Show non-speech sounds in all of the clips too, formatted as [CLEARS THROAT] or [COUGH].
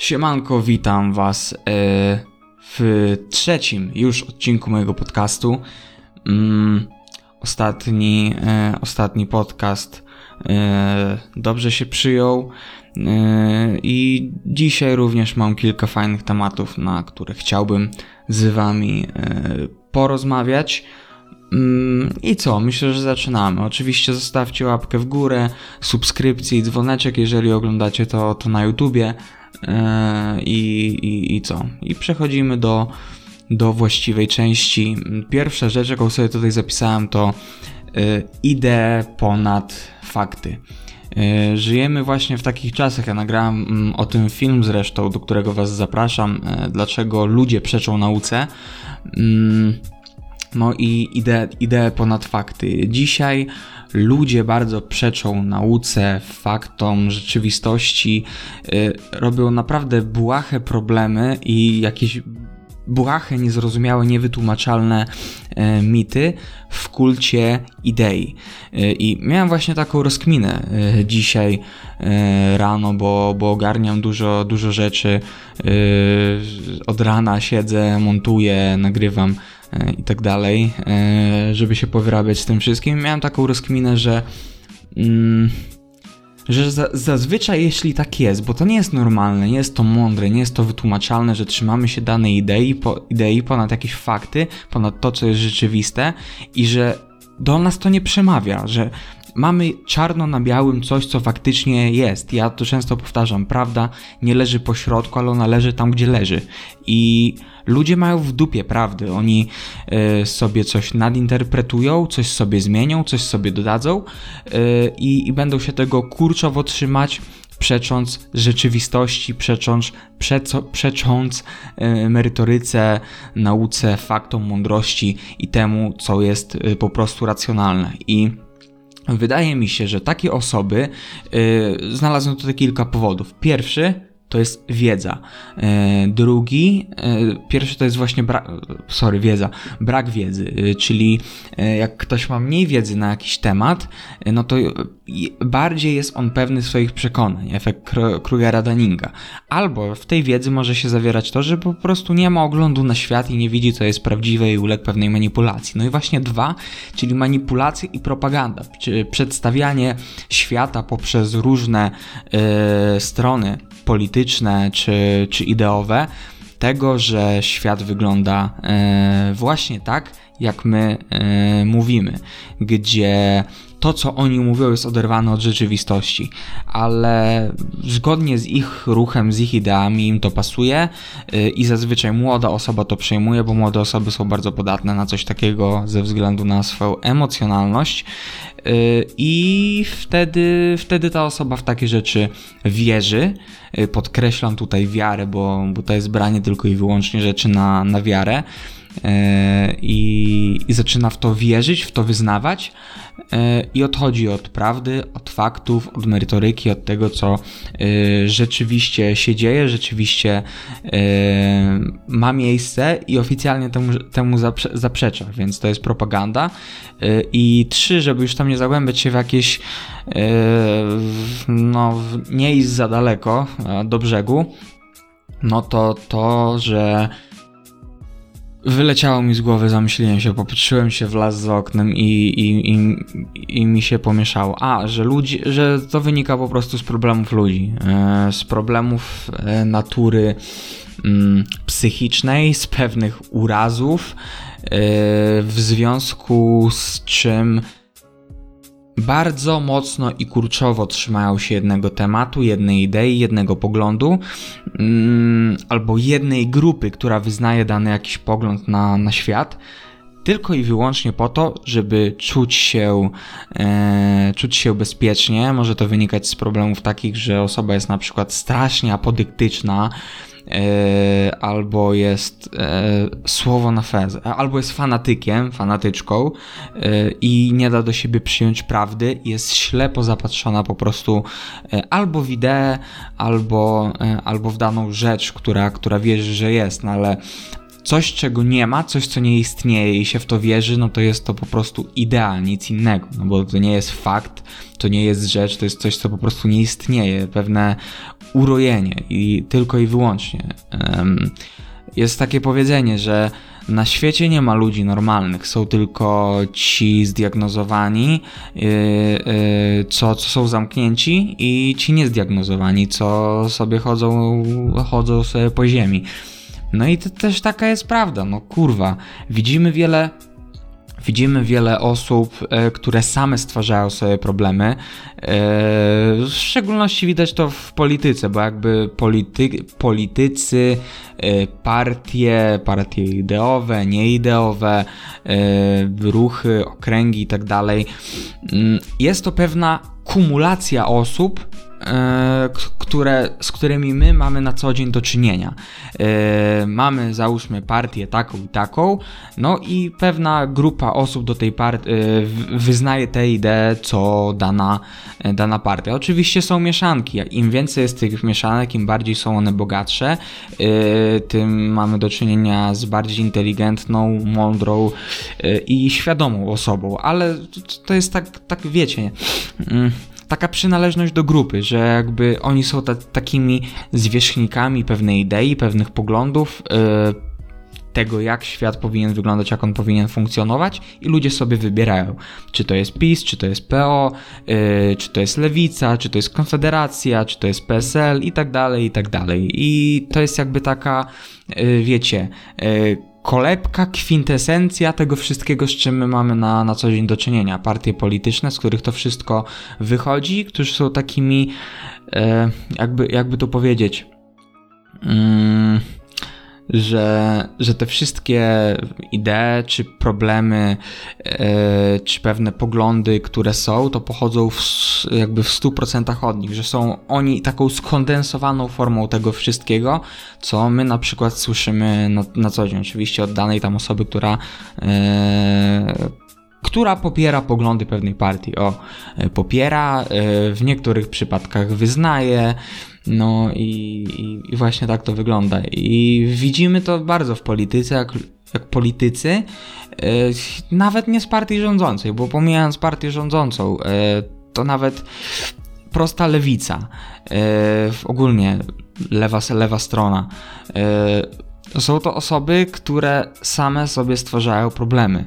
Siemanko, witam Was e, w trzecim już odcinku mojego podcastu. Mm, ostatni, e, ostatni podcast e, dobrze się przyjął i dzisiaj również mam kilka fajnych tematów, na które chciałbym z Wami porozmawiać. Mm, I co? Myślę, że zaczynamy. Oczywiście zostawcie łapkę w górę, subskrypcję i dzwoneczek, jeżeli oglądacie to, to na YouTubie. E, I, i, I co? I przechodzimy do, do właściwej części. Pierwsza rzecz, jaką sobie tutaj zapisałem, to e, idee ponad fakty. E, żyjemy właśnie w takich czasach. Ja nagrałem mm, o tym film zresztą, do którego Was zapraszam. Dlaczego ludzie przeczą nauce. Mm, no i idee, idee ponad fakty. Dzisiaj ludzie bardzo przeczą nauce, faktom, rzeczywistości, y, robią naprawdę błahe problemy i jakieś błahe, niezrozumiałe, niewytłumaczalne y, mity w kulcie idei. Y, I miałem właśnie taką rozkminę dzisiaj rano, bo, bo ogarniam dużo, dużo rzeczy. Od rana siedzę, montuję, nagrywam E, i tak dalej, e, żeby się powyrabiać z tym wszystkim. Miałem taką rozkminę, że mm, że za, zazwyczaj jeśli tak jest, bo to nie jest normalne, nie jest to mądre, nie jest to wytłumaczalne, że trzymamy się danej idei, po, idei ponad jakieś fakty, ponad to, co jest rzeczywiste i że do nas to nie przemawia, że mamy czarno na białym coś, co faktycznie jest. Ja to często powtarzam, prawda nie leży po środku, ale ona leży tam, gdzie leży. I ludzie mają w dupie prawdy. Oni y, sobie coś nadinterpretują, coś sobie zmienią, coś sobie dodadzą y, i będą się tego kurczowo trzymać przecząc rzeczywistości, przecząc, przeco, przecząc y, merytoryce, nauce, faktom, mądrości i temu, co jest po prostu racjonalne. I Wydaje mi się, że takie osoby, yy, znalazłem tutaj kilka powodów. Pierwszy, to jest wiedza. E, drugi, e, pierwszy to jest właśnie brak, sorry, wiedza, brak wiedzy, e, czyli jak ktoś ma mniej wiedzy na jakiś temat, no to bardziej jest on pewny swoich przekonań, efekt Krugera-Dunninga. Albo w tej wiedzy może się zawierać to, że po prostu nie ma oglądu na świat i nie widzi, co jest prawdziwe i uległ pewnej manipulacji. No i właśnie dwa, czyli manipulacje i propaganda, przedstawianie świata poprzez różne strony czy, czy ideowe, tego, że świat wygląda e, właśnie tak, jak my e, mówimy, gdzie to, co oni mówią, jest oderwane od rzeczywistości, ale zgodnie z ich ruchem, z ich ideami im to pasuje e, i zazwyczaj młoda osoba to przejmuje, bo młode osoby są bardzo podatne na coś takiego ze względu na swoją emocjonalność i wtedy, wtedy ta osoba w takie rzeczy wierzy. Podkreślam tutaj wiarę, bo, bo to jest branie tylko i wyłącznie rzeczy na, na wiarę. I, i zaczyna w to wierzyć, w to wyznawać, i odchodzi od prawdy, od faktów, od merytoryki, od tego, co e, rzeczywiście się dzieje, rzeczywiście e, ma miejsce i oficjalnie temu, temu zaprze zaprzecza, więc to jest propaganda. I trzy, żeby już tam nie zagłębiać się w jakieś, no, nie iść za daleko do brzegu, no to to, że Wyleciało mi z głowy, zamyśliłem się, popatrzyłem się w las za oknem i, i, i, i mi się pomieszało. A, że ludzi, że to wynika po prostu z problemów ludzi, e, z problemów e, natury mm, psychicznej, z pewnych urazów, e, w związku z czym bardzo mocno i kurczowo trzymają się jednego tematu, jednej idei, jednego poglądu, mm, albo jednej grupy, która wyznaje dany jakiś pogląd na, na świat, tylko i wyłącznie po to, żeby czuć się, e, czuć się bezpiecznie. Może to wynikać z problemów takich, że osoba jest na przykład strasznie apodyktyczna, albo jest e, słowo na fez, albo jest fanatykiem, fanatyczką e, i nie da do siebie przyjąć prawdy, jest ślepo zapatrzona po prostu albo w ideę, albo, albo w daną rzecz, która, która wierzy, że jest, no ale coś, czego nie ma, coś, co nie istnieje i się w to wierzy, no to jest to po prostu idea, nic innego, no bo to nie jest fakt, to nie jest rzecz, to jest coś, co po prostu nie istnieje. Pewne urojenie i tylko i wyłącznie. Jest takie powiedzenie, że na świecie nie ma ludzi normalnych, są tylko ci zdiagnozowani, yy, yy, co, co są zamknięci i ci niezdiagnozowani, co sobie chodzą, chodzą sobie po ziemi. No i to też taka jest prawda, no kurwa. Widzimy wiele Widzimy wiele osób, e, które same stwarzają sobie problemy. E, w szczególności widać to w polityce, bo jakby polity, politycy, e, partie, partie ideowe, nieideowe, ruchy, okręgi itd. Tak mm, jest to pewna kumulacja osób, które, z którymi my mamy na co dzień do czynienia. E, mamy, załóżmy, partię taką i taką, no i pewna grupa osób do tej partii e, wyznaje tę ideę, co dana, dana partia. Oczywiście są mieszanki. Im więcej jest tych mieszanek, im bardziej są one bogatsze, tym mamy do czynienia z bardziej inteligentną, mądrą i świadomą osobą, ale to jest tak, tak wiecie. Mm, taka przynależność do grupy, że jakby oni są ta, takimi zwierzchnikami pewnej idei, pewnych poglądów, yy, tego, jak świat powinien wyglądać, jak on powinien funkcjonować, i ludzie sobie wybierają, czy to jest PiS, czy to jest PO, yy, czy to jest Lewica, czy to jest Konfederacja, czy to jest PSL, i tak dalej, i tak dalej. I to jest jakby taka, yy, wiecie, yy, kolebka, kwintesencja tego wszystkiego, z czym my mamy na, na co dzień do czynienia. Partie polityczne, z których to wszystko wychodzi, którzy są takimi, e, jakby, jakby to powiedzieć, mm, że, że te wszystkie idee, czy problemy, e, czy pewne poglądy, które są, to pochodzą w, jakby w 100% od nich, że są oni taką skondensowaną formą tego wszystkiego, co my na przykład słyszymy na, na co dzień. Oczywiście od danej tam osoby, która e, która popiera poglądy pewnej partii. O, e, popiera, w niektórych przypadkach wyznaje, no i, i, właśnie tak to wygląda. I widzimy to bardzo w polityce, jak, jak politycy, yy, nawet nie z partii rządzącej, bo pomijając partię rządzącą, to nawet prosta lewica, ogólnie lewa, lewa strona. są to osoby, które same sobie stwarzają problemy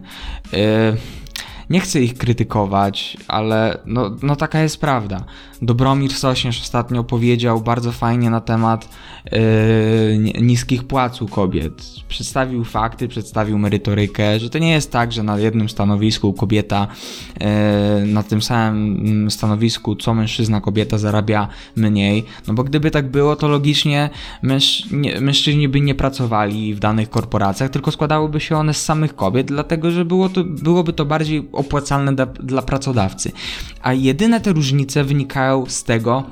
nie chcę ich krytykować, ale no, no taka jest prawda. Dobromir Sośnierz ostatnio powiedział bardzo fajnie na temat yy, niskich płac u kobiet. Przedstawił fakty, przedstawił merytorykę, że to nie jest tak, że na jednym stanowisku kobieta yy, na tym samym stanowisku co mężczyzna, kobieta zarabia mniej. No bo gdyby tak było, to logicznie męż, nie, mężczyźni by nie pracowali w danych korporacjach, tylko składałyby się one z samych kobiet, dlatego że było to, byłoby to bardziej opłacalne dla, dla pracodawcy. A jedyne te różnice wynikają z tego,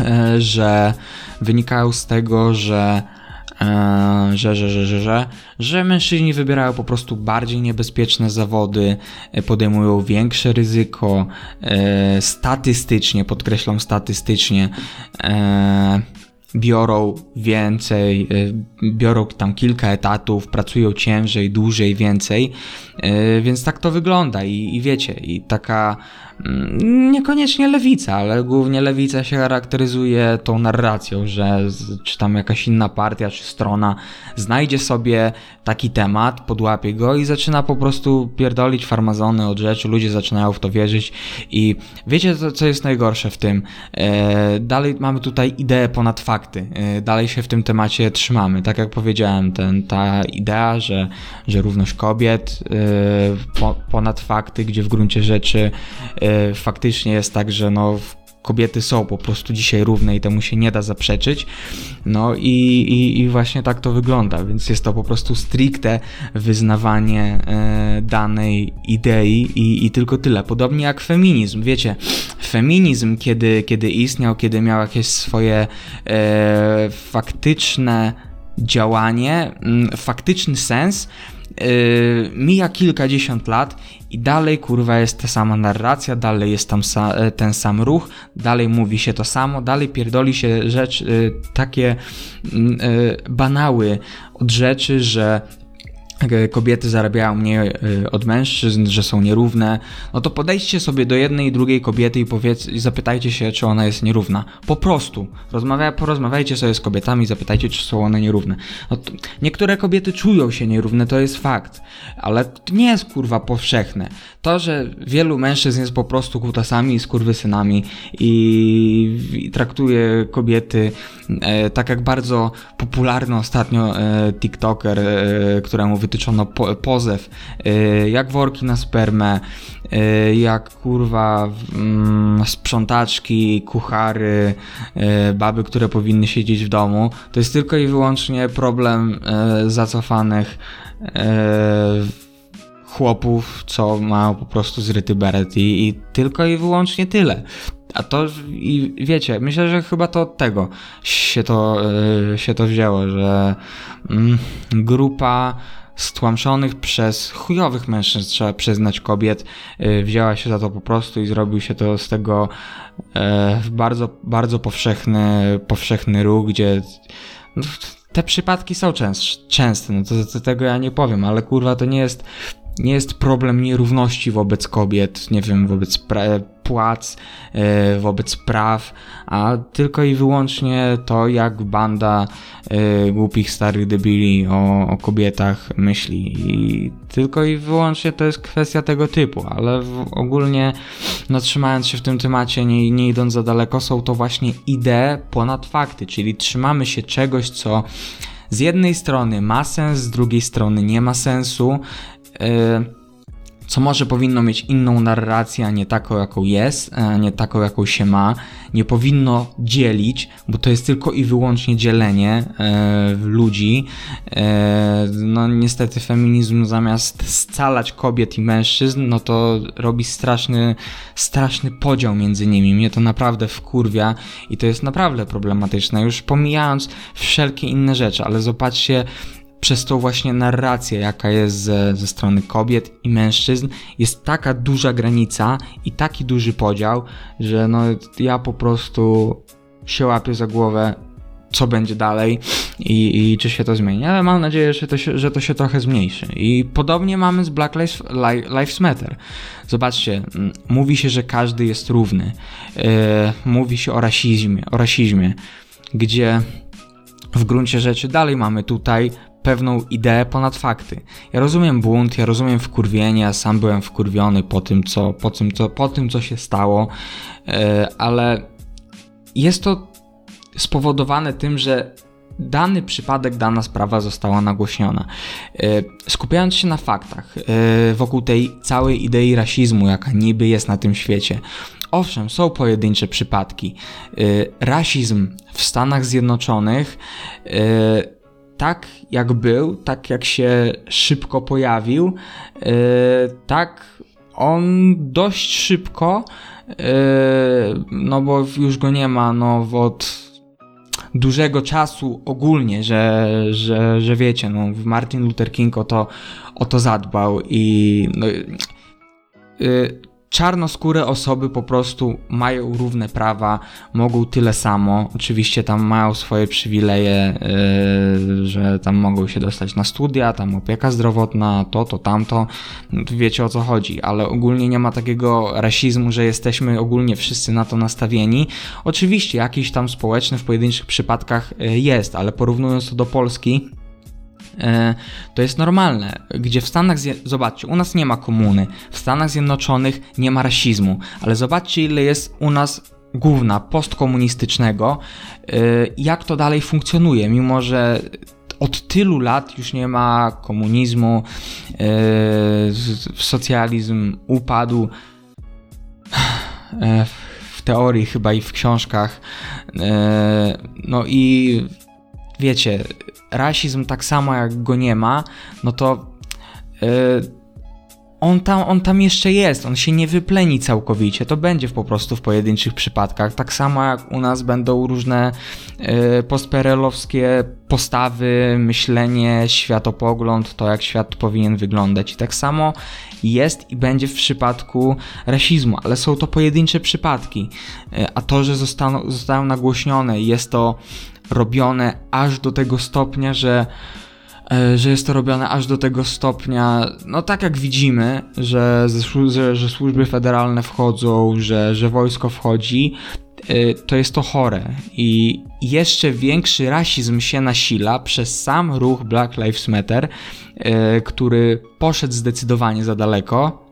e, że wynikają z tego, że e, że, że, że, że, że, że mężczyźni wybierają po prostu bardziej niebezpieczne zawody, e, podejmują większe ryzyko, statystycznie, podkreślam statystycznie, biorą więcej, y, biorą tam kilka etatów, pracują ciężej, dłużej, więcej, y, więc tak to wygląda i, i wiecie, i taka Mm, niekoniecznie lewica, ale głównie lewica się charakteryzuje tą narracją, że czy tam jakaś inna partia, czy strona znajdzie sobie taki temat, podłapie go i zaczyna po prostu pierdolić farmazony od rzeczy, ludzie zaczynają w to wierzyć. I wiecie co, jest najgorsze w tym? E, dalej mamy tutaj ideę ponad fakty, e, dalej się w tym temacie trzymamy, tak jak powiedziałem, ten, ta idea, że, że równość kobiet e, po, ponad fakty, gdzie w gruncie rzeczy E, faktycznie jest tak, że no kobiety są po prostu dzisiaj równe i temu się nie da zaprzeczyć. No i, i, i właśnie tak to wygląda, więc jest to po prostu stricte wyznawanie e, danej idei i, i tylko tyle. Podobnie jak feminizm, wiecie, feminizm, kiedy, kiedy istniał, kiedy miał jakieś swoje e, faktyczne działanie, m, faktyczny sens, Yy, mija kilkadziesiąt lat i dalej kurwa jest ta sama narracja, dalej jest tam sa e, ten sam ruch, dalej mówi się to samo, dalej pierdoli się rzecz, yy, takie yy, banały od rzeczy, że kobiety zarabiają mniej y, od mężczyzn, że są nierówne, no to podejdźcie sobie do jednej i drugiej kobiety i, powiedz, i zapytajcie się, czy ona jest nierówna. Po prostu. Rozmawia, porozmawiajcie sobie z kobietami zapytajcie, czy są one nierówne. No niektóre kobiety czują się nierówne, to jest fakt, ale to nie jest kurwa powszechne. To, że wielu mężczyzn jest po prostu kutasami i skurwysynami i, i traktuje kobiety e, tak jak bardzo popularny ostatnio e, TikToker, e, któremu wytyczono po, pozew, y, jak worki na spermę, y, jak kurwa mm, sprzątaczki, kuchary, y, baby, które powinny siedzieć w domu. To jest tylko i wyłącznie problem zacofanych chłopów, co mają po prostu zryty beret i, i tylko i wyłącznie tyle. A to i wiecie, myślę, że chyba to od tego się to, się to wzięło, że mm, grupa stłamszonych przez chujowych mężczyzn, trzeba przyznać, kobiet, y, wzięła się za to po prostu i zrobił się to z tego e, bardzo, bardzo powszechny, powszechny ruch, gdzie no, te przypadki są częst, częste, no to, to tego ja nie powiem, ale kurwa to nie jest nie jest problem nierówności wobec kobiet, nie wiem, wobec płac, e, wobec praw, a tylko i wyłącznie to, jak banda e, głupich starych debili o, o kobietach myśli. I tylko i wyłącznie to jest kwestia tego typu, ale ogólnie, no trzymając się w tym temacie, nie, nie idąc za daleko, są to właśnie idee ponad fakty, czyli trzymamy się czegoś, co z jednej strony ma sens, z drugiej strony nie ma sensu. Yy, co może powinno mieć inną narrację, a nie taką, jaką jest, a nie taką, jaką się ma. Nie powinno dzielić, bo to jest tylko i wyłącznie dzielenie e, ludzi. No niestety feminizm zamiast scalać kobiet i mężczyzn, no to robi straszny, straszny podział między nimi. Mnie to naprawdę wkurwia i to jest naprawdę problematyczne. Już pomijając wszelkie inne rzeczy, ale zobaczcie, przez tą właśnie narrację, jaka jest ze, ze strony kobiet i mężczyzn, jest taka duża granica i taki duży podział, że no ja po prostu się łapię za głowę, co będzie dalej i, i czy się to zmieni, ale mam nadzieję, że to, się, że to się trochę zmniejszy. I podobnie mamy z Black Lives, Lives Matter. Zobaczcie, mówi się, że każdy jest równy. Yy, mówi się o rasizmie, o rasizmie, gdzie w gruncie rzeczy dalej mamy tutaj pewną ideę ponad fakty. Ja rozumiem bunt, ja rozumiem wkurwienie, ja sam byłem wkurwiony po tym, co, po tym, co, po tym, co się stało, e, ale jest to spowodowane tym, że dany przypadek, dana sprawa została nagłośniona. E, skupiając się na faktach e, wokół tej całej idei rasizmu, jaka niby jest na tym świecie, Owszem, są pojedyncze przypadki. Rasizm w Stanach Zjednoczonych tak jak był, tak jak się szybko pojawił, yy, tak on dość szybko, yy, no bo już go nie ma no, od dużego czasu ogólnie, że, że, że wiecie, no, Martin Luther King o to, o to zadbał i no, yy, czarnoskóre osoby po prostu mają równe prawa, mogą tyle samo. Oczywiście tam mają swoje przywileje, yy, że tam mogą się dostać na studia, tam opieka zdrowotna, to, to, tamto. Wiecie o co chodzi, ale ogólnie nie ma takiego rasizmu, że jesteśmy ogólnie wszyscy na to nastawieni. Oczywiście jakiś tam społeczny w pojedynczych przypadkach yy, jest, ale porównując to do Polski, to jest normalne, gdzie w Stanach, zobaczcie, u nas nie ma komuny, w Stanach Zjednoczonych nie ma rasizmu, ale zobaczcie ile jest u nas główna postkomunistycznego, e, jak to dalej funkcjonuje, mimo że od tylu lat już nie ma komunizmu, e, socjalizm upadł w teorii chyba i w książkach. No i wiecie, rasizm tak samo jak go nie ma, no to yy, on, tam, on tam jeszcze jest, on się nie wypleni całkowicie, to będzie po prostu w pojedynczych przypadkach. Tak samo jak u nas będą różne yy, postperelowskie postawy, myślenie, światopogląd, to jak świat powinien wyglądać. I tak samo jest i będzie w przypadku rasizmu, ale są to pojedyncze przypadki. Yy, a to, że zostaną, zostają nagłośnione, jest to robione aż do tego stopnia, że e, że jest to robione aż do tego stopnia, no tak jak widzimy, że, że, że służby federalne wchodzą, że, że wojsko wchodzi, e, to jest to chore. I jeszcze większy rasizm się nasila przez sam ruch Black Lives Matter, e, który poszedł zdecydowanie za daleko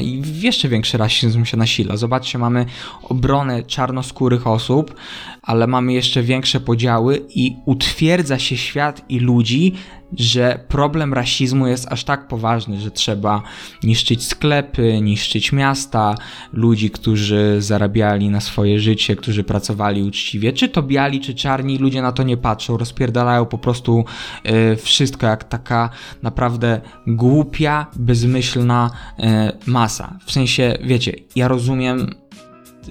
i jeszcze większy rasizm się nasila. Zobaczcie, mamy obronę czarnoskórych osób, ale mamy jeszcze większe podziały i utwierdza się świat i ludzi, że problem rasizmu jest aż tak poważny, że trzeba niszczyć sklepy, niszczyć miasta, ludzi, którzy zarabiali na swoje życie, którzy pracowali uczciwie, czy to biali, czy czarni, ludzie na to nie patrzą, rozpierdalają po prostu y, wszystko jak taka naprawdę głupia, bezmyślna y, masa. W sensie, wiecie, ja rozumiem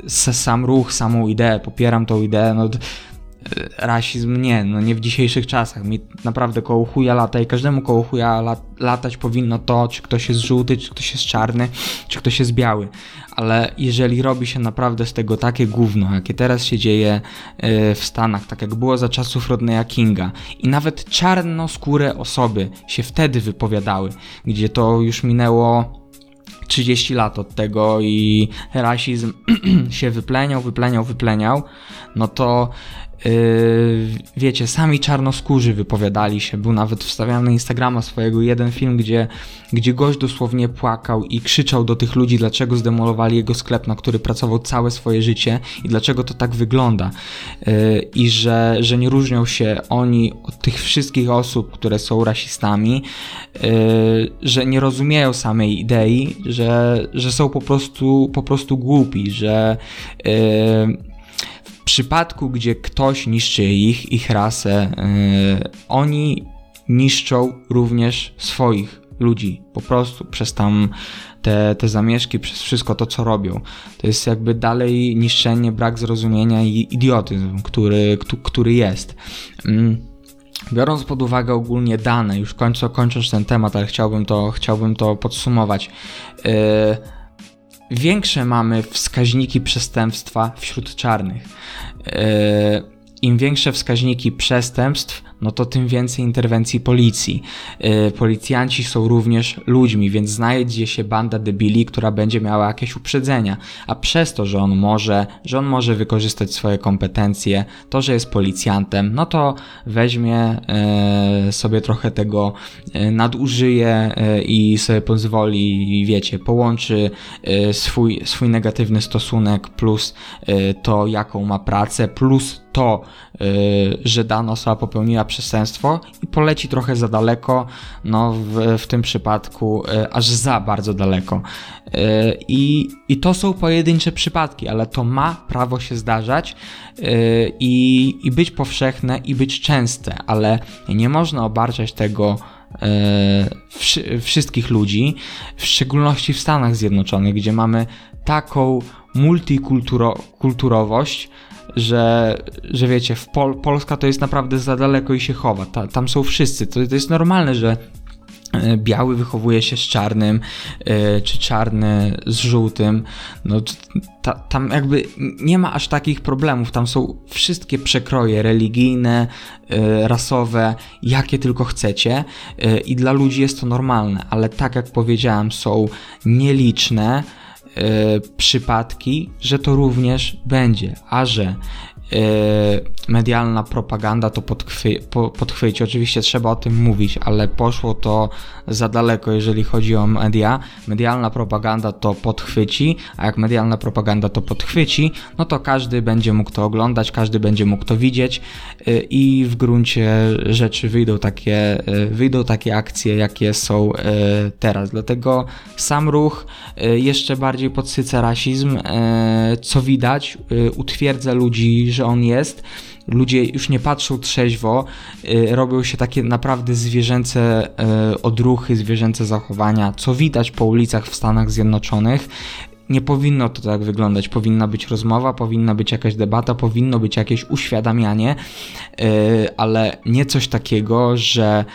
sam ruch, samą ideę, popieram tą ideę, no rasizm nie, no nie w dzisiejszych czasach. Mi naprawdę koło chuja lata i każdemu koło chuja latać powinno to, czy ktoś jest żółty, czy ktoś jest czarny, czy ktoś jest biały. Ale jeżeli robi się naprawdę z tego takie gówno, jakie teraz się dzieje e, w Stanach, tak jak było za czasów Rodneya Kinga i nawet czarnoskóre osoby się wtedy wypowiadały, gdzie to już minęło 30 lat od tego i rasizm [CLEARS THROAT] się wypleniał, wypleniał, wypleniał, no to Yy, wiecie, sami czarnoskórzy wypowiadali się. Był nawet wstawiany na Instagrama swojego jeden film, gdzie, gdzie gość dosłownie płakał i krzyczał do tych ludzi, dlaczego zdemolowali jego sklep, na który pracował całe swoje życie i dlaczego to tak wygląda. Yy, I że, że nie różnią się oni od tych wszystkich osób, które są rasistami, yy, że nie rozumieją samej idei, że, że są po prostu, po prostu głupi, że przypadku, gdzie ktoś niszczy ich, ich rasę, yy, oni niszczą również swoich ludzi, po prostu przez tam te, te zamieszki, przez wszystko to, co robią. To jest jakby dalej niszczenie, brak zrozumienia i idiotyzm, który, który jest. Yy. Biorąc pod uwagę ogólnie dane, już kończę, kończąc ten temat, ale chciałbym to, chciałbym to podsumować. Yy, większe mamy wskaźniki przestępstwa wśród czarnych. E, Im większe wskaźniki przestępstw, no to tym więcej interwencji policji. Yy, policjanci są również ludźmi, więc znajdzie się banda debili, która będzie miała jakieś uprzedzenia, a przez to, że on może, że on może wykorzystać swoje kompetencje, to, że jest policjantem, no to weźmie yy, sobie trochę tego, yy, nadużyje i sobie pozwoli, wiecie, połączy swój, swój negatywny stosunek plus to, jaką ma pracę, plus to, że dana osoba popełniła przestępstwo i poleci trochę za daleko, no w, w tym przypadku e, aż za bardzo daleko. E, I, I to są pojedyncze przypadki, ale to ma prawo się zdarzać i, i być powszechne i być częste, ale nie można obarczać tego wszystkich ludzi, w szczególności w Stanach Zjednoczonych, gdzie mamy taką multikulturowość, że, że wiecie, w Pol Polska to jest naprawdę za daleko i się chowa. Ta, tam są wszyscy. To, to jest normalne, że e, biały wychowuje się z czarnym, e, czy czarny z żółtym. No, ta, tam jakby nie ma aż takich problemów. Tam są wszystkie przekroje religijne, e, rasowe, jakie tylko chcecie, i dla ludzi jest to normalne, ale tak jak powiedziałem, są nieliczne przypadki, że to również będzie, a że E, medialna propaganda to podchwy, po, podchwyci. Oczywiście trzeba o tym mówić, ale poszło to za daleko, jeżeli chodzi o media. Medialna propaganda to podchwyci, a jak medialna propaganda to podchwyci, no to każdy będzie mógł to oglądać, każdy będzie mógł to widzieć e, i w gruncie rzeczy wyjdą takie, e, wyjdą takie akcje, jakie są teraz. Dlatego sam ruch jeszcze bardziej podsyca rasizm, co widać, utwierdza ludzi, że że on jest. Ludzie już nie patrzą trzeźwo, y, robią się takie naprawdę zwierzęce y, odruchy, zwierzęce zachowania, co widać po ulicach w Stanach Zjednoczonych. Nie powinno to tak wyglądać. Powinna być rozmowa, powinna być jakaś debata, powinno być jakieś uświadamianie, y, ale nie coś takiego, że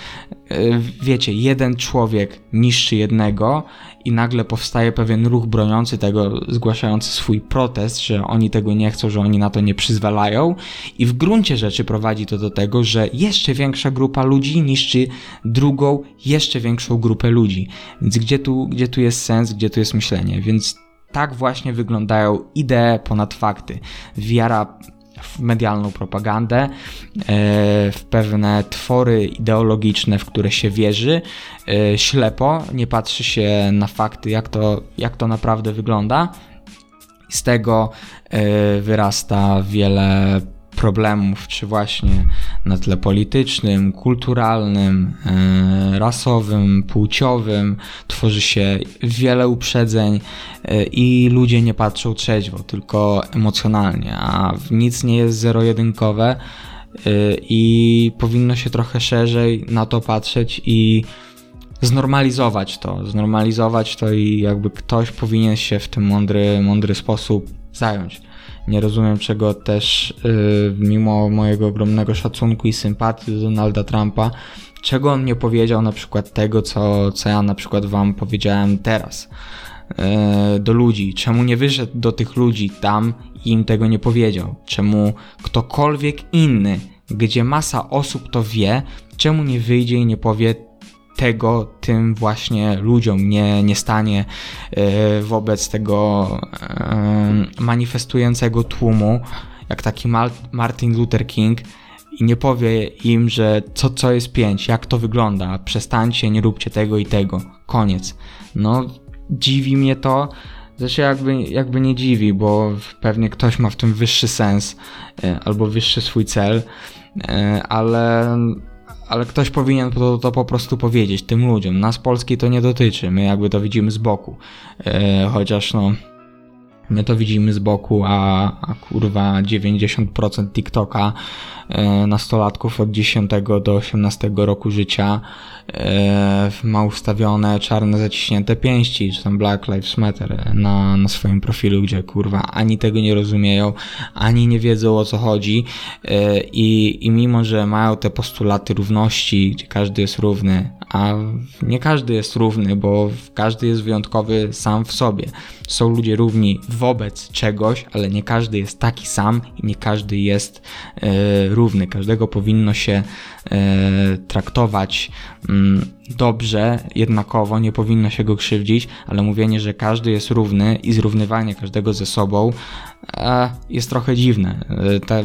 wiecie, jeden człowiek niszczy jednego i nagle powstaje pewien ruch broniący tego, zgłaszający swój protest, że oni tego nie chcą, że oni na to nie przyzwalają i w gruncie rzeczy prowadzi to do tego, że jeszcze większa grupa ludzi niszczy drugą, jeszcze większą grupę ludzi. Więc gdzie tu, gdzie tu jest sens, gdzie tu jest myślenie? Więc tak właśnie wyglądają idee ponad fakty. Wiara w medialną propagandę, e, w pewne twory ideologiczne, w które się wierzy, e, ślepo, nie patrzy się na fakty, jak to, jak to naprawdę wygląda. Z tego e, wyrasta wiele problemów, czy właśnie na tle politycznym, kulturalnym, e, rasowym, płciowym, tworzy się wiele uprzedzeń e, i ludzie nie patrzą trzeźwo, tylko emocjonalnie, a nic nie jest zero-jedynkowe e, i powinno się trochę szerzej na to patrzeć i znormalizować to, znormalizować to i jakby ktoś powinien się w tym mądry, mądry sposób zająć. Nie rozumiem, czego też, yy, mimo mojego ogromnego szacunku i sympatii do Donalda Trumpa, czego on nie powiedział na przykład tego, co, co ja na przykład wam powiedziałem teraz yy, do ludzi. Czemu nie wyszedł do tych ludzi tam i im tego nie powiedział? Czemu ktokolwiek inny, gdzie masa osób to wie, czemu nie wyjdzie i nie powie tego tym właśnie ludziom nie, nie stanie e, wobec tego e, manifestującego tłumu, jak taki Martin Luther King i nie powie im, że co, co jest pięć, jak to wygląda, przestańcie, nie róbcie tego i tego, koniec. No, dziwi mnie to, Zresztą jakby, jakby nie dziwi, bo pewnie ktoś ma w tym wyższy sens e, albo wyższy swój cel, ale ale ktoś powinien to, to po prostu powiedzieć tym ludziom. Nas Polski to nie dotyczy, my jakby to widzimy z boku. E, chociaż no, my to widzimy z boku, a, a kurwa 90% TikToka nastolatków od 10 do 18 roku życia e, ma ustawione czarne zaciśnięte pięści, czy tam Black Lives Matter na, na swoim profilu, gdzie kurwa ani tego nie rozumieją, ani nie wiedzą o co chodzi e, i, i mimo, że mają te postulaty równości, gdzie każdy jest równy, a nie każdy jest równy, bo każdy jest wyjątkowy sam w sobie. Są ludzie równi wobec czegoś, ale nie każdy jest taki sam i nie każdy jest e, równy. Każdego powinno się e, traktować mm, dobrze, jednakowo, nie powinno się go krzywdzić, ale mówienie, że każdy jest równy i zrównywanie każdego ze sobą e, jest trochę dziwne. E, ta,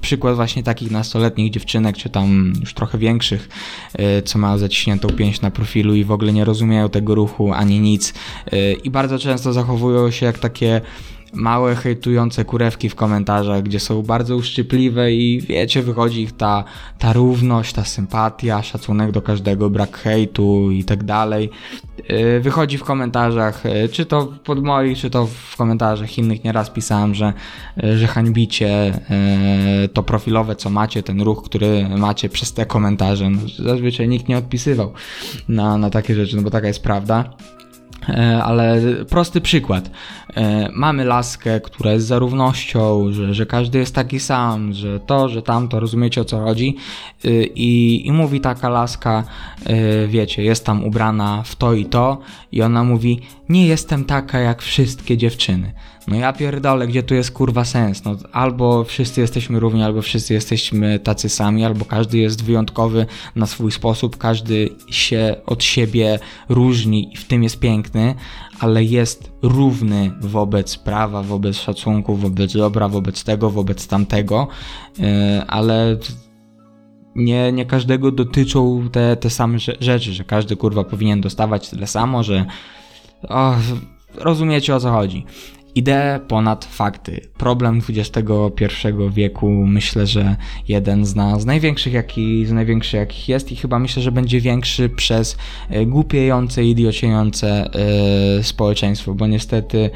przykład właśnie takich nastoletnich dziewczynek, czy tam już trochę większych, co mają zaciśniętą pięść na profilu i w ogóle nie rozumieją tego ruchu ani nic i bardzo często zachowują się jak takie małe hejtujące kurewki w komentarzach, gdzie są bardzo uszczypliwe i wiecie, wychodzi ich ta, ta równość, ta sympatia, szacunek do każdego, brak hejtu i tak dalej. Y, wychodzi w komentarzach, y, czy to pod moich, czy to w komentarzach innych nieraz pisałem, że, y, że hańbicie to profilowe, co macie, ten ruch, który macie przez te komentarze. No, zazwyczaj nikt nie odpisywał na, na takie rzeczy, no bo taka jest prawda. E, ale prosty przykład. E, mamy laskę, która jest za równością, że, że każdy jest taki sam, że to, że tamto, rozumiecie o co chodzi. E, I, I mówi taka laska, wiecie, jest tam ubrana w to i to, i ona mówi: Nie jestem taka jak wszystkie dziewczyny. No ja pierdolę, gdzie tu jest kurwa sens? No, albo wszyscy jesteśmy równi, albo wszyscy jesteśmy tacy sami, albo każdy jest wyjątkowy na swój sposób, każdy się od siebie różni i w tym jest piękny, ale jest równy wobec prawa, wobec szacunku, wobec dobra, wobec tego, wobec tamtego, yy, ale nie, nie każdego dotyczą te, te same rzeczy, że każdy kurwa powinien dostawać tyle samo, że o, rozumiecie o co chodzi. Idee ponad fakty. Problem XXI wieku myślę, że jeden z, nas, z największych, jaki, z największych jakich jest i chyba myślę, że będzie większy przez e, głupiejące, idiociejące e, społeczeństwo, bo niestety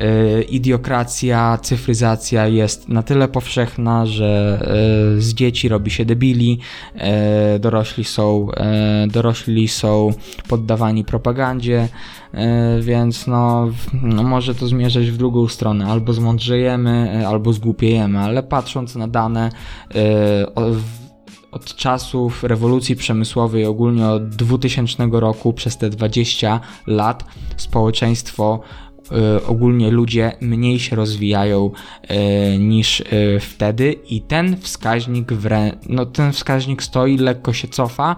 e, idiokracja, cyfryzacja jest na tyle powszechna, że z dzieci robi się debili, dorośli są, dorośli są poddawani propagandzie, więc no, no może to zmierzać w drugą stronę, albo zmądrzejemy, e, albo zgłupiejemy, ale patrząc na dane, e, od czasów rewolucji przemysłowej, ogólnie od 2000 roku, przez te 20 lat, społeczeństwo ogólnie ludzie mniej się rozwijają y, niż y, wtedy i ten wskaźnik wrę- no ten wskaźnik stoi, lekko się cofa,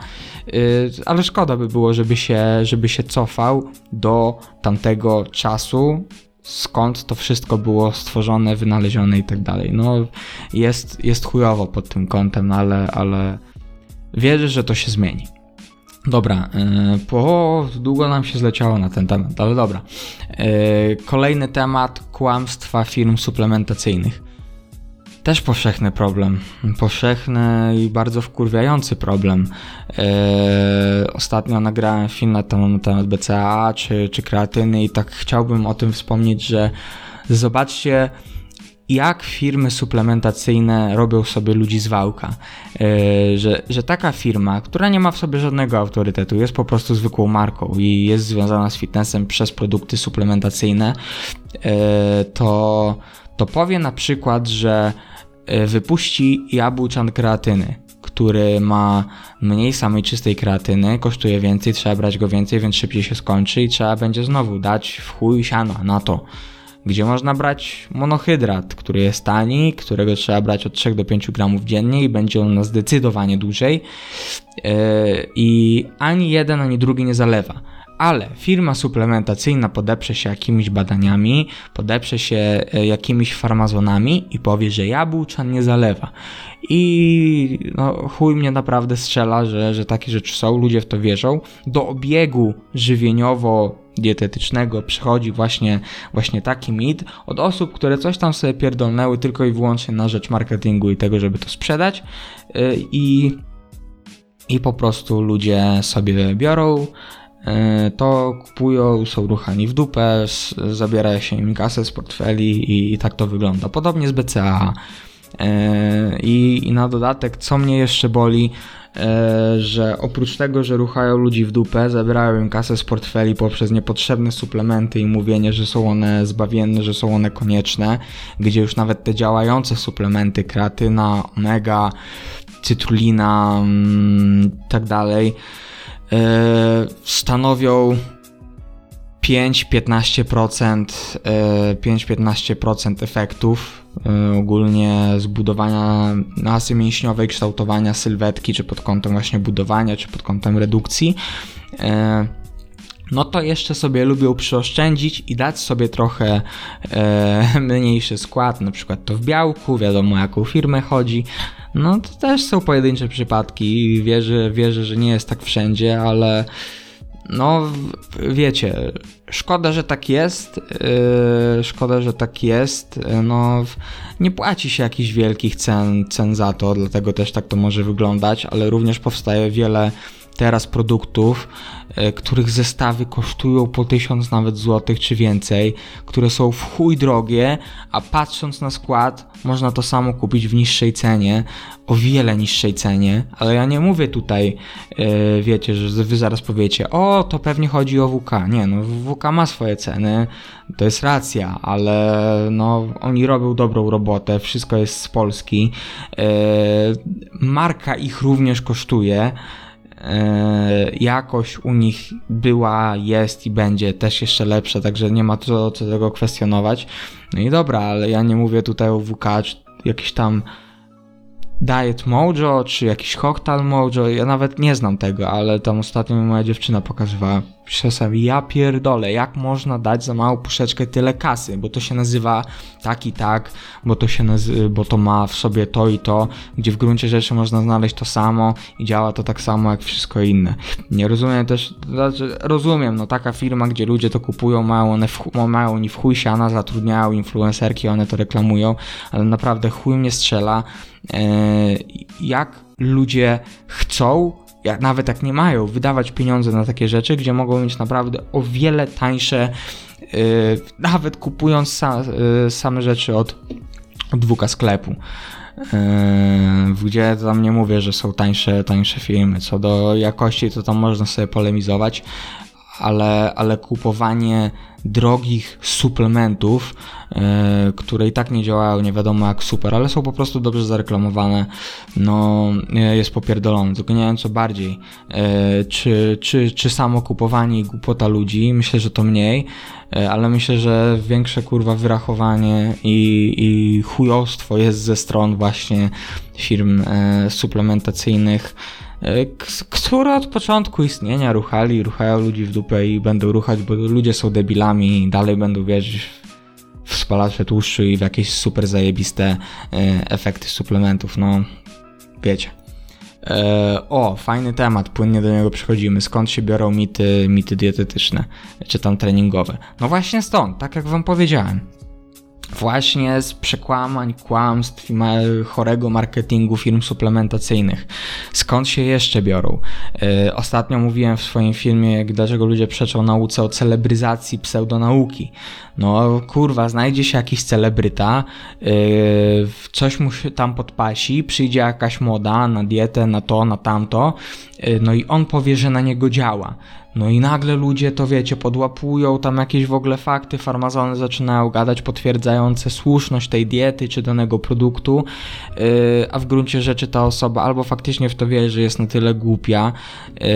ale szkoda by było, żeby się, żeby się cofał do tamtego czasu, skąd to wszystko było stworzone, wynalezione i tak dalej. No jest, jest chujowo pod tym kątem, ale, ale wierzę, że to się zmieni. Dobra, po długo nam się zleciało na ten temat, ale dobra. Kolejny temat kłamstwa firm suplementacyjnych. Też powszechny problem. Powszechny i bardzo wkurwiający problem. ostatnio nagrałem film na temat BCA czy, czy kreatyny i tak chciałbym o tym wspomnieć, że zobaczcie jak firmy suplementacyjne robią sobie ludzi z wałka. Yy, że, że taka firma, która nie ma w sobie żadnego autorytetu, jest po prostu zwykłą marką i jest związana z fitnessem przez produkty suplementacyjne, yy, to, to powie na przykład, że yy, wypuści jabłczan kreatyny który ma mniej samej czystej kreatyny, kosztuje więcej, trzeba brać go więcej, więc szybciej się skończy i trzeba będzie znowu dać w chuj siano na to gdzie można brać monohydrat, który jest tani, którego trzeba brać od 3 do 5 gramów dziennie i będzie on na zdecydowanie dłużej. Yy, I ani jeden, ani drugi nie zalewa ale firma suplementacyjna podeprze się jakimiś badaniami, podeprze się e, jakimiś farmazonami i powie, że jabłczan nie zalewa. I no, chuj mnie naprawdę strzela, że, że takie rzeczy są, ludzie w to wierzą. Do obiegu żywieniowo dietetycznego przychodzi właśnie, właśnie taki mit od osób, które coś tam sobie pierdolnęły tylko i wyłącznie na rzecz marketingu i tego, żeby to sprzedać e, i, i po prostu ludzie sobie biorą E, to kupują, są ruchani w dupę, zabiera się im kasę z portfeli i, i tak to wygląda. Podobnie z BCA. E, I, I na dodatek, co mnie jeszcze boli, e, że oprócz tego, że ruchają ludzi w dupę, zabierają im kasę z portfeli poprzez niepotrzebne suplementy i mówienie, że są one zbawienne, że są one konieczne, gdzie już nawet te działające suplementy, kreatyna, omega, cytrulina, mm, tak dalej, E, stanowią 5-15% 5-15% e, efektów ogólnie zbudowania masy mięśniowej, kształtowania sylwetki, czy pod kątem właśnie budowania, czy pod kątem redukcji no to jeszcze sobie lubią przyoszczędzić i dać sobie trochę e, [LAUGHS] mniejszy skład, na przykład to w białku, wiadomo jaką firmę chodzi. No to też są pojedyncze przypadki i wierzę, wierzę, że nie jest tak wszędzie, ale no wiecie, szkoda, że tak jest, yy, szkoda, że tak jest, no nie płaci się jakichś wielkich cen, cen za to, dlatego też tak to może wyglądać, ale również powstaje wiele teraz produktów, e, których zestawy kosztują po 1000 nawet złotych czy więcej, które są w chuj drogie, a patrząc na skład można to samo kupić w niższej cenie, o wiele niższej cenie, ale ja nie mówię tutaj, yy, wiecie, że wy zaraz powiecie, o to pewnie chodzi o WK. Nie, no WK ma swoje ceny, to jest racja, ale no oni robią dobrą robotę, wszystko jest z Polski, yy, marka ich również kosztuje, E, jakość u nich była, jest i będzie też jeszcze lepsza, także nie ma co, co tego kwestionować. No i dobra, ale ja nie mówię tutaj o WK, czy jakiś tam Diet Mojo, czy jakiś Cocktail Mojo, ja nawet nie znam tego, ale tam ostatnio moja dziewczyna pokazywała czasami ja pierdolę, jak można dać za małą puszeczkę tyle kasy, bo to się nazywa tak i tak, bo to się bo to ma w sobie to i to, gdzie w gruncie rzeczy można znaleźć to samo i działa to tak samo jak wszystko inne. Nie rozumiem też, znaczy rozumiem, no taka firma, gdzie ludzie to kupują, mają one w, mają oni w chuj siana, zatrudniają influencerki, one to reklamują, ale naprawdę chuj mnie strzela, eee, jak ludzie chcą jak, nawet jak nie mają, wydawać pieniądze na takie rzeczy, gdzie mogą mieć naprawdę o wiele tańsze, yy, nawet kupując sa, yy, same rzeczy od, dwuka sklepu. Yy, gdzie tam nie mówię, że są tańsze, tańsze filmy. Co do jakości, to tam można sobie polemizować, ale, ale kupowanie drogich suplementów, e, które i tak nie działają nie wiadomo jak super, ale są po prostu dobrze zareklamowane, no e, jest popierdolone, tylko nie wiem co bardziej, e, czy, czy, czy samo kupowanie i głupota ludzi, myślę, że to mniej, ale myślę, że większe kurwa wyrachowanie i, i chujostwo jest ze stron właśnie firm suplementacyjnych, które od początku istnienia ruchali, ruchają ludzi w dupę i będą ruchać, bo ludzie są debilami i dalej będą wierzyć w spalacze tłuszczu i w jakieś super zajebiste e, efekty suplementów, no wiecie. E, o, fajny temat, płynnie do niego przechodzimy. Skąd się biorą mity, mity dietetyczne, czy tam treningowe? No właśnie stąd, tak jak wam powiedziałem właśnie z przekłamań, kłamstw i chorego marketingu firm suplementacyjnych. Skąd się jeszcze biorą? Yy, ostatnio mówiłem w swoim filmie, dlaczego ludzie przeczą nauce o celebryzacji pseudonauki. No kurwa, znajdzie się jakiś celebryta, yy, coś mu się tam podpasi, przyjdzie jakaś moda na dietę, na to, na tamto, yy, no i on powie, że na niego działa. No i nagle ludzie to wiecie, podłapują tam jakieś w ogóle fakty, farmazony zaczynają gadać potwierdzające słuszność tej diety czy danego produktu, yy, a w gruncie rzeczy ta osoba albo faktycznie w to wierzy, jest na tyle głupia, yy,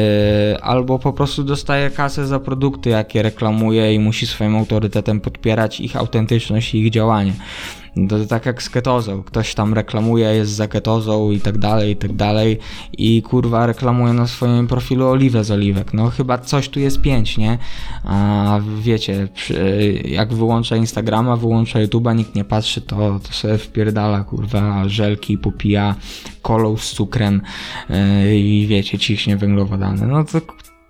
albo po prostu dostaje kasę za produkty, jakie reklamuje i musi swoim autorytetem podpierać ich autentyczność i ich działanie. To tak jak z ketozą. Ktoś tam reklamuje, jest za ketozą i tak dalej, i tak dalej. I kurwa reklamuje na swoim profilu oliwę z oliwek. No chyba coś tu jest pięć, nie? A wiecie, jak wyłącza Instagrama, wyłącza YouTube'a, nikt nie patrzy, to, to sobie wpierdala kurwa żelki, popija kolą z cukrem yy, i wiecie, ciśnie węglowodany. No to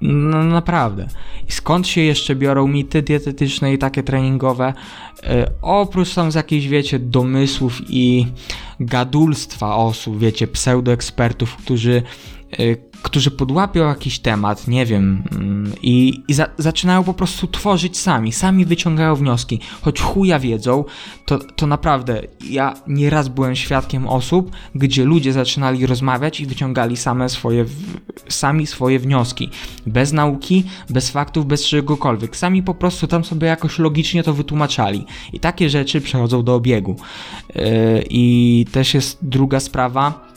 no naprawdę. I skąd się jeszcze biorą mity dietetyczne i takie treningowe? E, oprócz tam z jakichś, wiecie, domysłów i gadulstwa osób, wiecie, pseudoekspertów, którzy którzy podłapią jakiś temat, nie wiem, mm, i, i za, zaczynają po prostu tworzyć sami, sami wyciągają wnioski, choć chuja wiedzą, to, to naprawdę ja nieraz byłem świadkiem osób, gdzie ludzie zaczynali rozmawiać i wyciągali same swoje, sami swoje wnioski, bez nauki, bez faktów, bez czegokolwiek, sami po prostu tam sobie jakoś logicznie to wytłumaczali. I takie rzeczy przechodzą do obiegu. Yy, I też jest druga sprawa,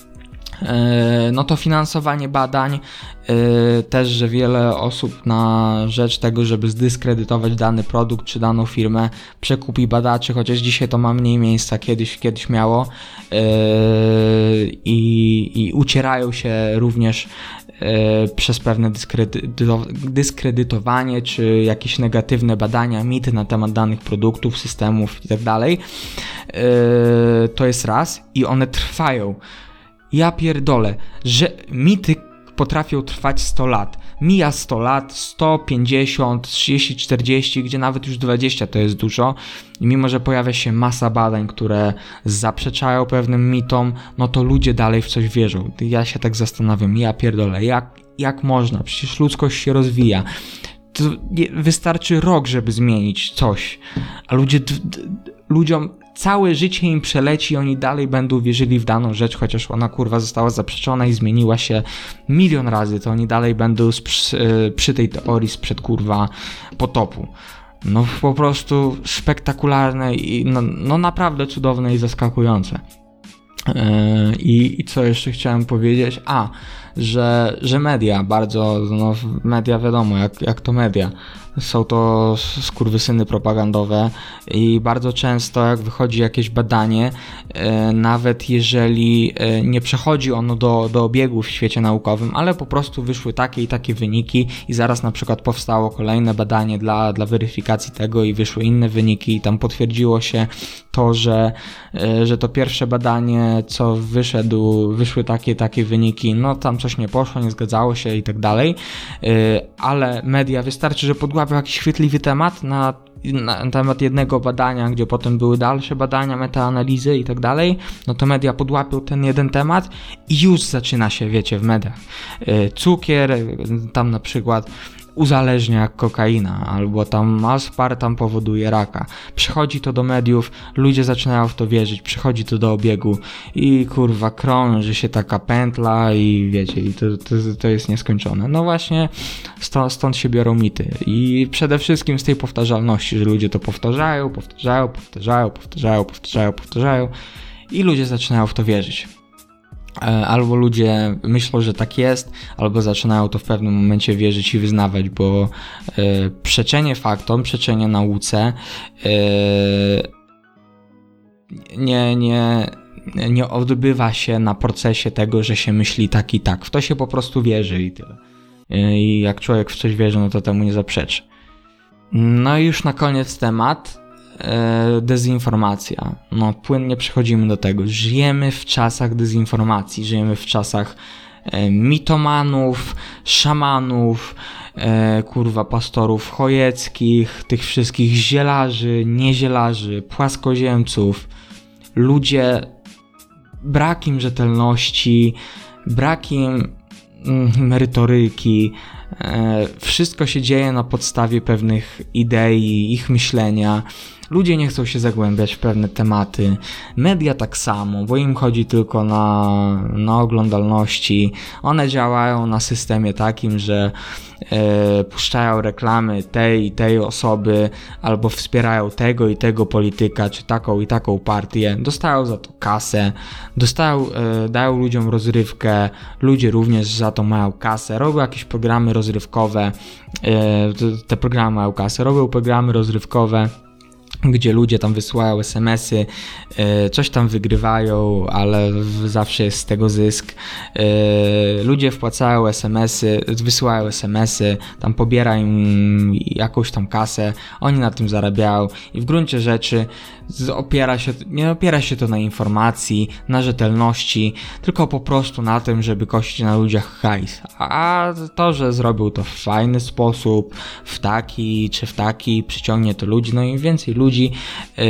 no to finansowanie badań, e, też, że wiele osób na rzecz tego, żeby zdyskredytować dany produkt czy daną firmę, przekupi badaczy, chociaż dzisiaj to ma mniej miejsca, kiedyś, kiedyś miało e, i, i ucierają się również przez pewne dyskredytowanie czy jakieś negatywne badania, mity na temat danych produktów, systemów itd. Tak to jest raz i one trwają. Ja pierdolę, że mity potrafią trwać 100 lat. Mija 100 lat, 150, 30, 40, gdzie nawet już 20 to jest dużo. I mimo, że pojawia się masa badań, które zaprzeczają pewnym mitom, no to ludzie dalej w coś wierzą. Ja się tak zastanawiam, ja pierdolę, jak, jak można? Przecież ludzkość się rozwija. To wystarczy rok, żeby zmienić coś, a ludzie, ludziom całe życie im przeleci oni dalej będą wierzyli w daną rzecz, chociaż ona kurwa została zaprzeczona i zmieniła się milion razy, to oni dalej będą przy, e, przy tej teorii sprzed kurwa potopu. No po prostu spektakularne i no, no naprawdę cudowne i zaskakujące. Yy, I, I co jeszcze chciałem powiedzieć? A, że, że media bardzo, no media wiadomo, jak, jak to media. Są to skurwysyny propagandowe i bardzo często jak wychodzi jakieś badanie, e, nawet jeżeli e, nie przechodzi ono do, do obiegu w świecie naukowym, ale po prostu wyszły takie i takie wyniki i zaraz na przykład powstało kolejne badanie dla, dla weryfikacji tego i wyszły inne wyniki i tam potwierdziło się to, że, e, że to pierwsze badanie, co wyszedł, wyszły takie takie wyniki, no tam coś nie poszło, nie zgadzało się i tak dalej, ale media wystarczy, że podłapią jakiś chwytliwy temat na, na, temat jednego badania, gdzie potem były dalsze badania, metaanalizy i tak dalej, no to media podłapią ten jeden temat i już zaczyna się, wiecie, w mediach. Y, cukier, tam na przykład uzależnia jak kokaina, albo tam aspartam powoduje raka. Przychodzi to do mediów, ludzie zaczynają w to wierzyć, przychodzi to do obiegu i kurwa krąży się taka pętla i wiecie, i to, to, to jest nieskończone. No właśnie stąd, stąd się biorą mity i przede wszystkim z tej powtarzalności, że ludzie to powtarzają, powtarzają, powtarzają, powtarzają, powtarzają, powtarzają i ludzie zaczynają w to wierzyć. E, albo ludzie myślą, że tak jest, albo zaczynają to w pewnym momencie wierzyć i wyznawać, bo e, przeczenie faktom, przeczenie nauce e, nie, nie, nie odbywa się na procesie tego, że się myśli tak i tak. W to się po prostu wierzy i tyle. I jak człowiek w coś wierzy, no to temu nie zaprzeczy. No i już na koniec temat dezinformacja. No, płynnie przechodzimy do tego. Żyjemy w czasach dezinformacji, żyjemy w czasach e, mitomanów, szamanów, e, kurwa, pastorów chojeckich, tych wszystkich zielarzy, niezielarzy, płaskoziemców. Ludzie, brak im rzetelności, brak im mm, merytoryki, wszystko się dzieje na podstawie pewnych idei, ich myślenia. Ludzie nie chcą się zagłębiać w pewne tematy. Media tak samo, bo im chodzi tylko na, na oglądalności. One działają na systemie takim, że e, puszczają reklamy tej i tej osoby, albo wspierają tego i tego polityka, czy taką i taką partię. Dostają za to kasę, dostają, e, dają ludziom rozrywkę, ludzie również za to mają kasę, robią jakieś programy rozrywkowe, e, te programy mają kasę, robią programy rozrywkowe gdzie ludzie tam wysyłają SMS-y, e, coś tam wygrywają, ale zawsze jest z tego zysk. E, ludzie wpłacają SMS-y, wysyłają SMS-y, tam pobiera im jakąś tam kasę, oni na tym zarabiają i w gruncie rzeczy opiera się, nie opiera się to na informacji, na rzetelności, tylko po prostu na tym, żeby kościć na ludziach hajs. A to, że zrobił to w fajny sposób, w taki czy w taki, przyciągnie to ludzi, no im więcej ludzi, yy,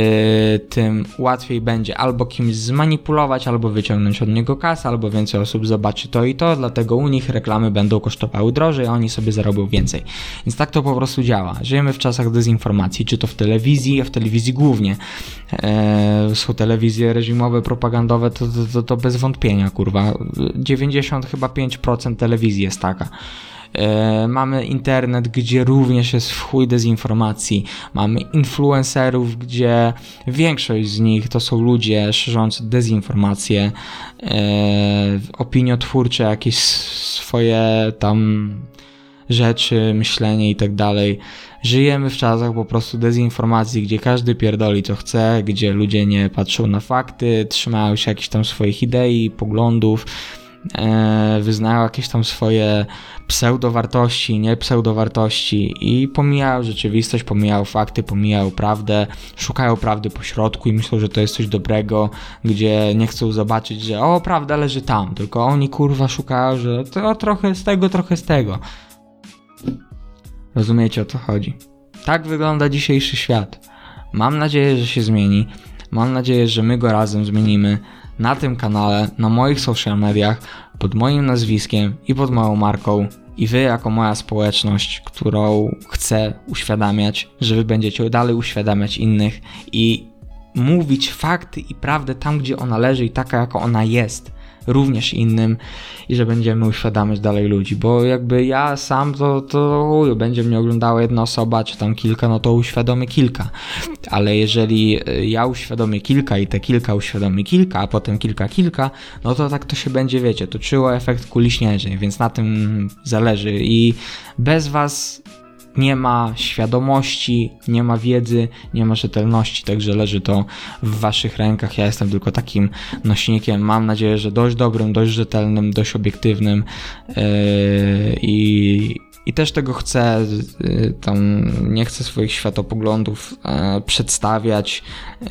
tym łatwiej będzie albo kimś zmanipulować, albo wyciągnąć od niego kasę, albo więcej osób zobaczy to i to, dlatego u nich reklamy będą kosztowały drożej, a oni sobie zarobią więcej. Więc tak to po prostu działa. Żyjemy w czasach dezinformacji, czy to w telewizji, a w telewizji głównie e, są telewizje reżimowe, propagandowe, to, to, to, to bez wątpienia, kurwa. 90 chyba 5% telewizji jest taka. E, mamy internet, gdzie również jest w dezinformacji. Mamy influencerów, gdzie większość z nich to są ludzie szerzący dezinformacje, e, opiniotwórcze, jakieś swoje tam rzeczy, myślenie i tak dalej. Żyjemy w czasach po prostu dezinformacji, gdzie każdy pierdoli co chce, gdzie ludzie nie patrzą na fakty, trzymają się jakichś tam swoich idei, poglądów, e, wyznają jakieś tam swoje pseudowartości, nie pseudowartości i pomijają rzeczywistość, pomijają fakty, pomijają prawdę, szukają prawdy po środku i myślą, że to jest coś dobrego, gdzie nie chcą zobaczyć, że o, prawda leży tam, tylko oni kurwa szukają, że to trochę z tego, trochę z tego. Rozumiecie o co chodzi. Tak wygląda dzisiejszy świat. Mam nadzieję, że się zmieni. Mam nadzieję, że my go razem zmienimy na tym kanale, na moich social mediach, pod moim nazwiskiem i pod moją marką. I wy, jako moja społeczność, którą chcę uświadamiać, że wy będziecie dalej uświadamiać innych i mówić fakty i prawdę tam, gdzie ona leży i taka, jako ona jest również innym i że będziemy uświadamiać dalej ludzi, bo jakby ja sam to, to będzie mnie oglądała jedna osoba, czy tam kilka, no to uświadomię kilka, ale jeżeli e, ja uświadomię kilka i te kilka uświadomi kilka, a potem kilka, kilka, no to tak to się będzie, wiecie, toczyło efekt kuli śnieżnej, więc na tym zależy i bez was nie ma świadomości, nie ma wiedzy, nie ma rzetelności, także leży to w waszych rękach. Ja jestem tylko takim nośnikiem. Mam nadzieję, że dość dobrym, dość rzetelnym, dość obiektywnym yy, i i też tego chcę, y, tam nie chcę swoich światopoglądów e, przedstawiać e,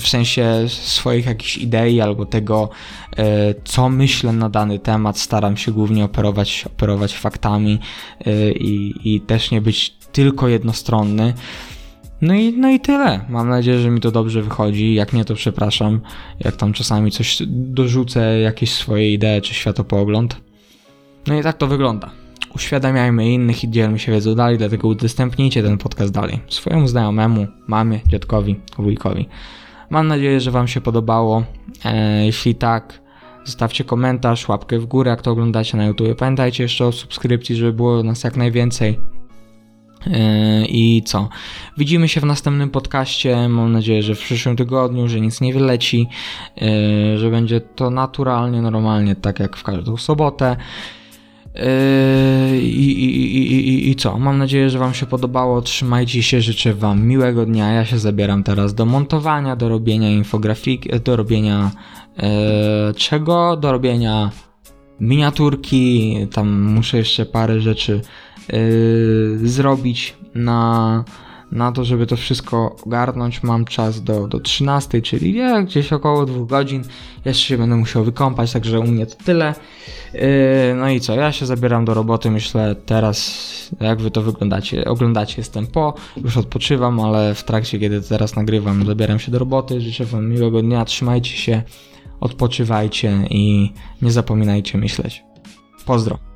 w sensie swoich jakichś idei albo tego, e, co myślę na dany temat. Staram się głównie operować, operować faktami i, i też nie być tylko jednostronny. No i, no i tyle. Mam nadzieję, że mi to dobrze wychodzi. Jak nie, to przepraszam. Jak tam czasami coś dorzucę, jakieś swoje idee czy światopogląd. No i tak to wygląda. Uświadamiajmy innych i dzielmy się wiedzą dalej, dlatego udostępnijcie ten podcast dalej swojemu znajomemu, mamie, dziadkowi, wujkowi. Mam nadzieję, że Wam się podobało. E, jeśli tak, zostawcie komentarz, łapkę w górę, jak to oglądacie na YouTube. Pamiętajcie jeszcze o subskrypcji, żeby było nas jak najwięcej. E, I co? Widzimy się w następnym podcaście. Mam nadzieję, że w przyszłym tygodniu, że nic nie wyleci, e, że będzie to naturalnie, normalnie, tak jak w każdą sobotę. Yy, I, i, i, i, co? Mam nadzieję, że Wam się podobało. Trzymajcie się, życzę Wam miłego dnia. Ja się zabieram teraz do montowania, do robienia infografiki, do robienia e, czego? Do robienia miniaturki. Tam muszę jeszcze parę rzeczy e, zrobić na, na to, żeby to wszystko ogarnąć. Mam czas do, do 13, czyli ja, gdzieś około 2 godzin. Jeszcze się będę musiał wykąpać, także u mnie to tyle. Yy, No i co, ja się zabieram do roboty, myślę teraz, jak wy to wyglądacie, oglądacie, jestem po, już odpoczywam, ale w trakcie, kiedy teraz nagrywam, zabieram się do roboty, życzę wam miłego dnia, trzymajcie się, odpoczywajcie i nie zapominajcie myśleć. Pozdro.